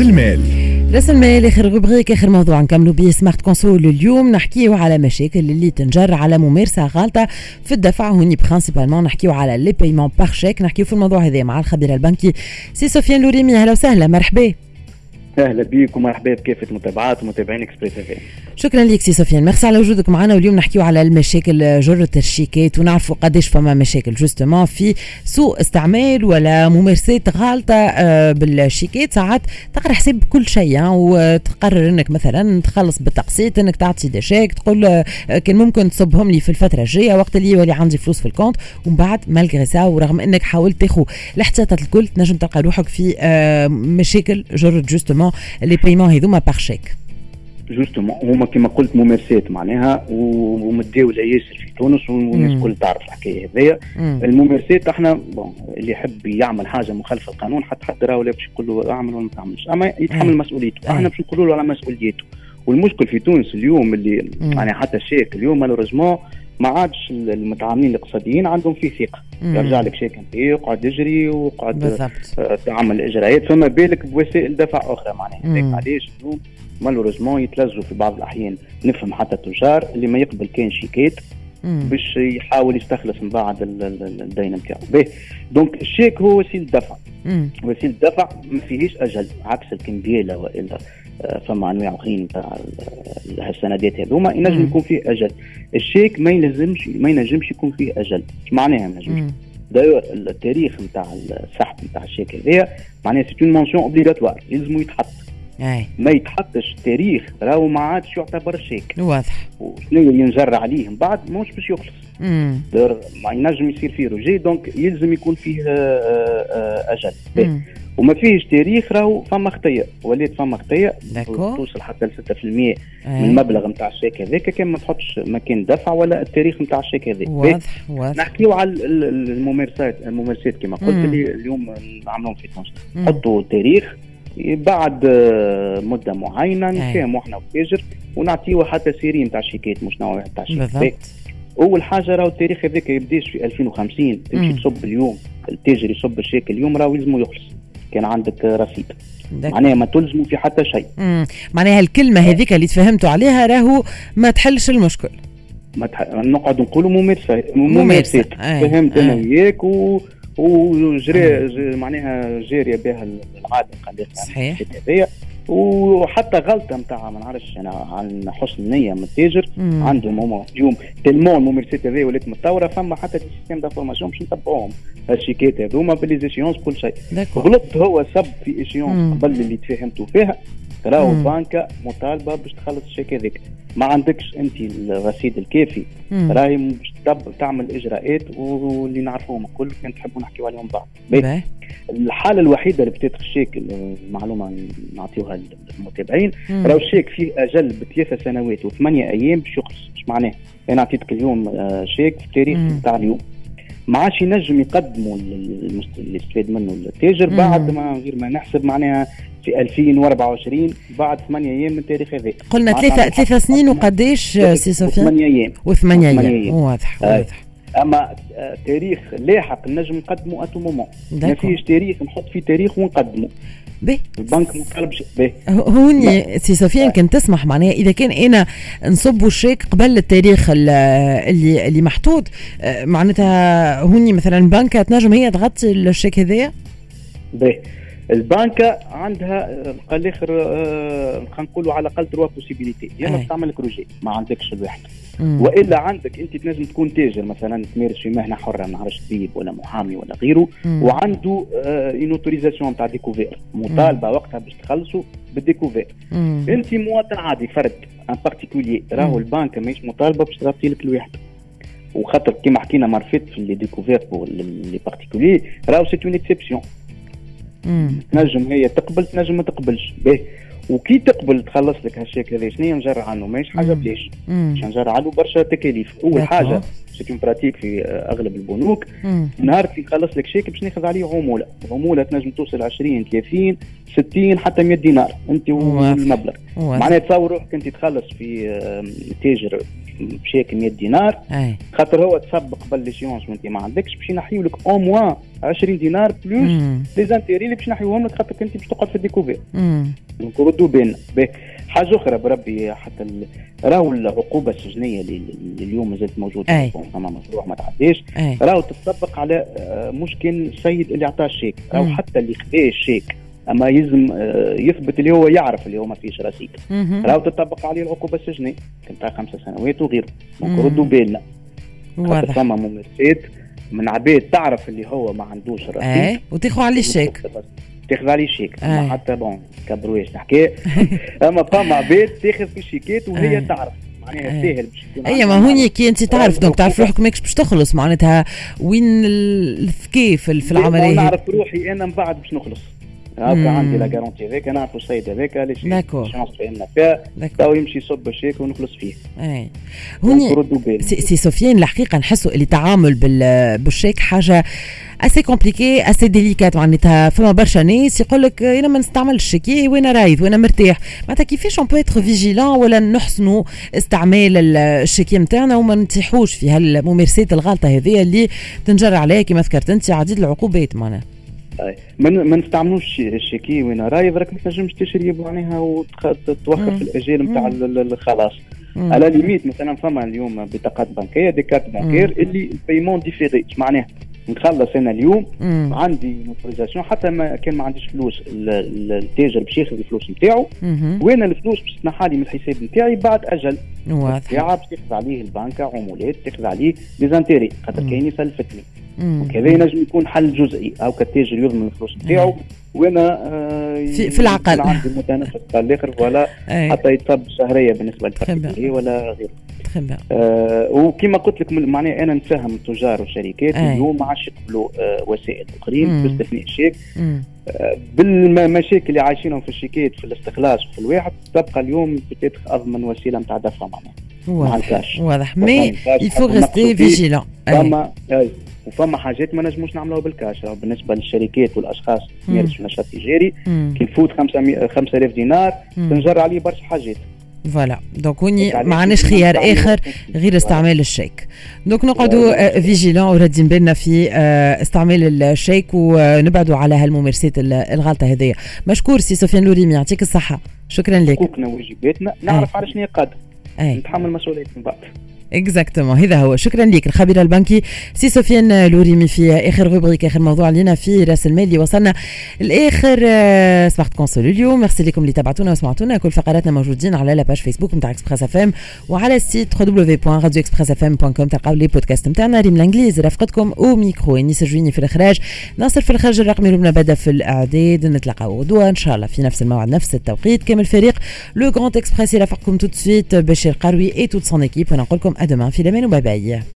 رأس المال. رأس المال آخر rubrique آخر موضوع نكملوا به Smart Conso اليوم. نحكيو على مشاكل اللي تنجر على ممارسة غالطة في الدفع هوني principalement نحكيو على les paiements par chèque نحكيو في الموضوع هذا مع الخبير البنكي سي سفيان لوريمي. أهلا وسهلا مرحبا. أهلا بك ومرحبا بكافه متابعات ومتابعين Express F شكرا لك سي سفيان. ميرسي على وجودك معنا واليوم نحكيو على المشاكل جرة الشيكات ونعرفوا قداش فما مشاكل justement في سوء استعمال ولا ممارسات غالطة آه، بالشيكات. ساعات تقرأ حساب كل شيء وتقرر إنك مثلا تخلص بالتقسيط إنك تعطي des chèques تقول آه، كان ممكن تصبهم لي في الفترة الجاية وقت اللي يولي عندي فلوس في ال compte ومن بعد malgré ça ورغم إنك حاولت تاخذ الاحتياطات الكل تنجم تلقى روحك في آه، مشاكل جرة justement les paiements هذوما par chèque justement هما كما قلت ممارسات معناها ومتداوله ياسر في تونس والناس الكل تعرف الحكاية هذيا الممارسات إحنا bon اللي يحب يعمل حاجة مخالفة القانون حتى حد راهو باش يقول له اعمل ولا ما تعملش. أما يتحمل مسؤوليته. إحنا باش نقولوا له على مسؤوليته. والمشكل في تونس اليوم اللي يعني حتى الشيك اليوم malheureusement ما عادش المتعاملين الاقتصاديين عندهم فيه ثقة. يرجع لك شيك انت يقعد يجري ويقعد تعمل اجراءات فما بالك بوسائل دفع أخرى معناها. علاش اليوم malheureusement يتلزوا في بعض الأحيان. نفهم حتى التجار اللي ما يقبل كان شيكات باش يحاول يستخلص من بعد الدين نتاعو. باهي. donc الشيك هو وسيلة دفع. وسيلة دفع ما فيهش أجل عكس الكمبياله وإلا. فما انواع اخرين نتاع السندات هذوما ينجم يكون فيه أجل. الشيك ما يلزمش ما ينجمش يكون فيه أجل. إيش معناها ما ينجمش؟ d'ailleurs التاريخ نتاع السحب نتاع الشيك هذايا معناها c'est une mention obligatoire يلزمو يتحط. أي. ما يتحطش تاريخ راهو ما عادش يعتبر شيك. واضح. وشنو ينجر عليه من بعد؟ ماهوش باش يخلص. ما ينجم يصير فيه rejet donc يلزم يكون فيه آه، آه، أجل. وما فيهش تاريخ راهو فما خطيه ولات فما خطيه توصل حتى ل 6% من المبلغ نتاع الشيك هذاك كان ما تحطش مكان دفع ولا التاريخ نتاع الشيك هذاك. واضح واضح. نحكيو على الممارسات الممارسات كما قلت اللي اليوم نعملهم في تونس. حطوا تاريخ بعد آه، مدة معينة نفهموا إحنا وتاجر ونعطيوه حتى série نتاع شيكات مش نوع نتاع شيكات أول حاجة راهو التاريخ هذاك يبداش في 2050 تمشي تصب اليوم التاجر يصب الشيك اليوم راهو يلزمو يخلص. كان عندك رصيد. معناها ما تلزموا في حتى شيء. معناها الكلمة هذيك اللي تفهمتوا عليها راهو ما تحلش المشكل. ما تح... نقعد نقولوا ممارسة ممارسات. فهمت أنا وياك و... وجري معناها جارية بها العاده صحيح. وحتى غلطة نتاع ما نعرفش أنا عن حسن نيه من التاجر عندهم هما اليوم tellement الممارسات هذه ولات متطورة فما حتى système d'information باش نتبعوهم الشيكات هذوما باللي كل شيء. غلط هو صب في échéance قبل اللي تفهمتوا فيها. راهو البنكة مطالبة باش تخلص الشيك هذاك ما عندكش انت الرصيد الكافي. راهي باش تعمل إجراءات واللي نعرفوهم الكل كان تحبوا نحكيو عليهم بعض. الحالة الوحيدة اللي بتات الشيك المعلومة نعطيوها للمتابعين. راهو الشيك فيه أجل بثلاثة سنوات وثمانية أيام باش يخلص. معناه؟ أنا عطيتك اليوم آه، شيك في التاريخ بتاع اليوم. ما عادش ينجم يقدموا اللي استفاد منه التاجر بعد ما غير ما نحسب معناها في 2024 بعد ثمانية أيام من التاريخ هذا. قلنا ثلاثة ثلاثة سنين وقديش سي سفيان؟ ثمانية أيام. وثمانية أيام. واضح واضح. أما آه، تاريخ لاحق نجم نقدمه à tout moment ما فيش تاريخ نحط فيه تاريخ ونقدمه. به. البنك ما به. هوني سي سفيان كان تسمح معناها إذا كان أنا نصب الشيك قبل التاريخ اللي اللي محطوط. آه، معناتها هوني مثلا بنكة تنجم هي تغطي الشيك هذايا؟ به. البنكة عندها قال الآخر آه، خلينا نقولوا على الأقل trois possibilités يا اما تعمل لك rejet ما عندكش الواحد. وإلا عندك أنت تنجم تكون تاجر مثلا تمارس في مهنة حرة ما نعرفش طبيب ولا محامي ولا غيره مم. وعنده une autorisation تاع découvert مطالبة وقتها باش تخلصوا بال découvert. أنت مواطن عادي فرد un particulier راهو البنك ماهيش مطالبة باش تغطي لك الواحد. وخاطر كيما حكينا مرفت في les découverts pour les particuliers راهو c'est une exception تنجم هي تقبل تنجم ما تقبلش. باهي. وكي تقبل تخلص لك هالشيك هذا شنو نجر عنه؟ ماهيش حاجة بلاش باش نجر عنه برشا تكاليف. أول حاجة cette pratique في أغلب البنوك. نهار اللي يخلص لك شيك باش ناخذ عليه عمولة. العموله تنجم توصل 20 30 60 حتى 100 دينار. أنت والمبلغ معناها تصور روحك انت تخلص في تاجر بشيك 100 دينار. أي. خاطر هو تسبق قبل l'échéance وانت ما عندكش باش ينحيو لك au moins 20 دينار plus les intérêts اللي باش ينحيوهم لك خاطر انت باش تقعد في ال découvert. donc ردوا بالنا حاجة أخرى بربي حتى راهو العقوبة السجنية اللي اليوم مازالت موجودة فما مشروع ما تعديش. راهو تطبق على آه، مش كان السيد اللي اعطاه الشيك راهو حتى اللي خذا الشيك أما يلزم آه، يثبت اللي هو يعرف اللي هو ما فيش رصيد. راهو تطبق عليه العقوبة السجنية. كنت خمسة سنوات وغيره. donc ردوا بالنا واضح. فما ممارسات من عباد تعرف اللي هو ما عندوش رصيد. إيه وتاخذ عليه الشيك تاخذ عليه شيك. آه. حتى بون كبرويش نحكي. أما فما عباد تاخذ في الشيكات وهي آه. تعرف. معناها ساهل باش اي ما هوني كي أنت تعرف donc تعرف روحك ماكش باش تخلص. معناتها وين الذكاء في العملية نعرف روحي أنا من بعد باش نخلص. هاكا عندي لا garantie هذاك نعرفوا السيد هذاك على échéance تفاهمنا فيها تو يمشي يصب الشيك ونخلص فيه. اي هوني سي سفيان الحقيقة نحسوا اللي تعامل بالشيك حاجة assez compliquée assez délicate معناتها. فما برشا ناس يقول لك أنا ما نستعملش ال chéquier وأنا رايض وأنا مرتاح. معناتها كيفاش on peut être vigilant ولا نحسنوا استعمال ال chéquier نتاعنا وما نتيحوش في هالممارسات الغلطة هذه اللي تنجر عليها؟ كما ذكرت أنت عديد العقوبات معناها. ما نستعملوش ال chéquier وين راي راك ما تنجمش تشري معناها وتوخر في الاجال نتاع الخلاص à la limite مثلا فما اليوم بطاقات بنكية des cartes bancaires اللي ال paiement différé معناها نخلص أنا اليوم مم. عندي mon autorisation حتى ما كان ما عنديش فلوس التاجر باش ياخذ الفلوس نتاعو. وأنا الفلوس باش تنحى لي من الحساب نتاعي بعد أجل؟ واضح. باش تاخذ عليه البنكه عمولات تاخذ عليه ليزانتيري خاطر كاين يسلفتني وكذا ينجم يكون حل جزئي. أو كالتاجر يضمن الفلوس نتاعو وأنا آه في, في العقل. عندي متنفس الآخر ولا حتى يتصب شهرية بالنسبة للفرق ولا غيره. آه وكما قلت لك معناها أنا نفهم التجار والشركات اليوم ما عادش يقبلوا آه وسائل أخرين باستثناء الشيك. آه بالمشاكل اللي عايشينهم في الشيكات في الاستخلاص وفي الواحد تبقى اليوم بتاتخ أضمن وسيلة نتاع دفع معناها. واضح. واضح. mais il faut rester vigilant وفما حاجات ما نجموش نعملوها بالكاش. بالنسبة للشركات والأشخاص يمارسوا نشاط تجاري كي نفوت 5000 دينار تنجر عليه برشا حاجات. voilà. donc هوني ما عندناش خيار آخر غير استعمال الشيك. donc نقعدوا vigilants ورادين بالنا في آه، استعمال الشيك ونبعدوا على هالممارسات الغلطة هذيا. مشكور سي سفيان لوريمي. يعطيك الصحة. شكرا لك. حقوقنا وواجباتنا نعرف على شنو قادر نتحمل مسؤولية من بعد. exactement هذا هو شكرا لك الخبير البنكي سي سفيان لوريمي في اخر rubrique اخر موضوع لنا في راس المال اللي وصلنا لاخر Smart Conso اليوم ميرسي لكم اللي تابعتونا وسمعتونا كل فقراتنا موجودين على la page Facebook نتاع Express FM وعلى ال site www.radioexpressfm.com تلقاو les podcasts نتاعنا ريم الانجليز رافقتكم au micro انيس الجويني في الاخراج ناصر في الإخراج الرقمي ربنا بدا في الاعداد نتلاقاو غدوه ان شاء الله في نفس الموعد نفس التوقيت كامل الفريق le Grand Express يرافقكم tout de suite بشير قروي et toute son équipe ونقول لكم à demain, في الأمان و bye.